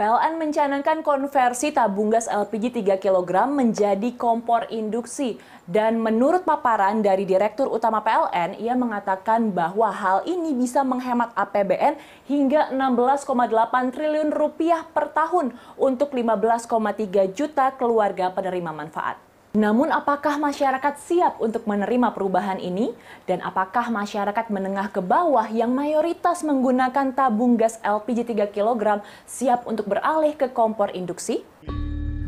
PLN mencanangkan konversi tabung gas LPG 3 kg menjadi kompor induksi. Dan menurut paparan dari Direktur Utama PLN, ia mengatakan bahwa hal ini bisa menghemat APBN hingga 16,8 triliun rupiah per tahun untuk 15,3 juta keluarga penerima manfaat. Namun apakah masyarakat siap untuk menerima perubahan ini? Dan apakah masyarakat menengah ke bawah yang mayoritas menggunakan tabung gas LPG 3 kg siap untuk beralih ke kompor induksi?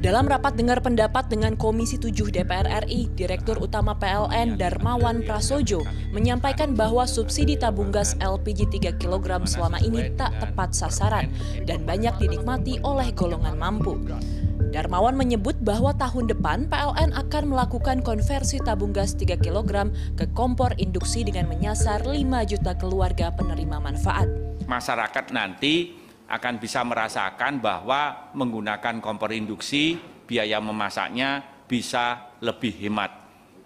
Dalam rapat dengar pendapat dengan Komisi 7 DPR RI, Direktur Utama PLN Darmawan Prasojo menyampaikan bahwa subsidi tabung gas LPG 3 kg selama ini tak tepat sasaran dan banyak dinikmati oleh golongan mampu. Darmawan menyebut bahwa tahun depan PLN akan melakukan konversi tabung gas 3 kg ke kompor induksi dengan menyasar 5 juta keluarga penerima manfaat. Masyarakat nanti akan bisa merasakan bahwa menggunakan kompor induksi biaya memasaknya bisa lebih hemat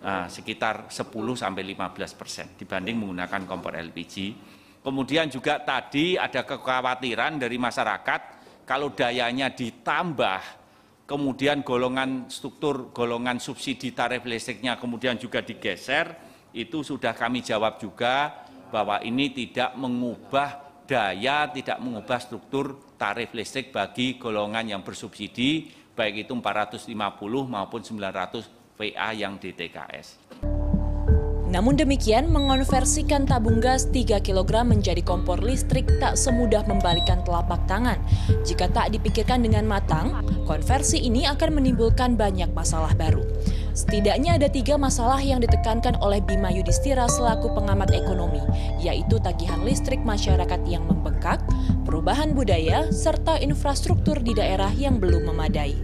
uh, sekitar 10 sampai 15 persen dibanding menggunakan kompor LPG. Kemudian juga tadi ada kekhawatiran dari masyarakat kalau dayanya ditambah kemudian golongan struktur golongan subsidi tarif listriknya kemudian juga digeser, itu sudah kami jawab juga bahwa ini tidak mengubah daya, tidak mengubah struktur tarif listrik bagi golongan yang bersubsidi, baik itu 450 maupun 900 VA yang DTKS. Namun demikian, mengonversikan tabung gas 3 kg menjadi kompor listrik tak semudah membalikan telapak tangan. Jika tak dipikirkan dengan matang, konversi ini akan menimbulkan banyak masalah baru. Setidaknya ada tiga masalah yang ditekankan oleh Bima Yudhistira selaku pengamat ekonomi, yaitu tagihan listrik masyarakat yang membengkak, perubahan budaya, serta infrastruktur di daerah yang belum memadai.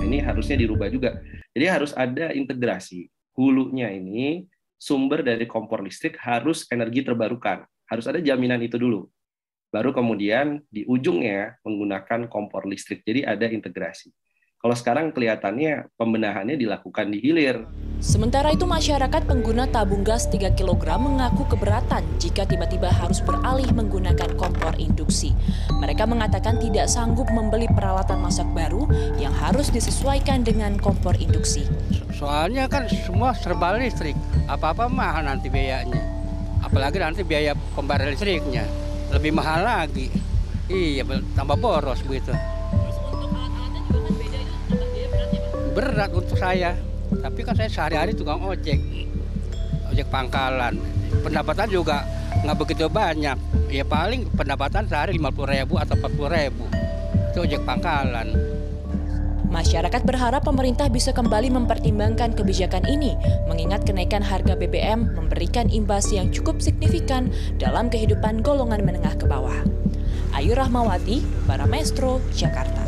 Ini harusnya dirubah juga. Jadi harus ada integrasi. Hulunya ini sumber dari kompor listrik harus energi terbarukan. Harus ada jaminan itu dulu. Baru kemudian di ujungnya menggunakan kompor listrik. Jadi ada integrasi. Kalau sekarang kelihatannya pembenahannya dilakukan di hilir. Sementara itu masyarakat pengguna tabung gas 3 kg mengaku keberatan jika tiba-tiba harus beralih menggunakan kompor induksi. Mereka mengatakan tidak sanggup membeli peralatan masak baru yang harus disesuaikan dengan kompor induksi. Soalnya kan semua serba listrik, apa-apa mahal nanti biayanya. Apalagi nanti biaya pembayaran listriknya lebih mahal lagi. Iya, tambah boros begitu. Berat untuk saya. Tapi kan saya sehari-hari tukang ojek, ojek pangkalan. Pendapatan juga nggak begitu banyak. Ya paling pendapatan sehari 50 ribu atau 40 ribu. Itu ojek pangkalan. Masyarakat berharap pemerintah bisa kembali mempertimbangkan kebijakan ini, mengingat kenaikan harga BBM memberikan imbas yang cukup signifikan dalam kehidupan golongan menengah ke bawah. Ayu Rahmawati, Baramestro, Jakarta.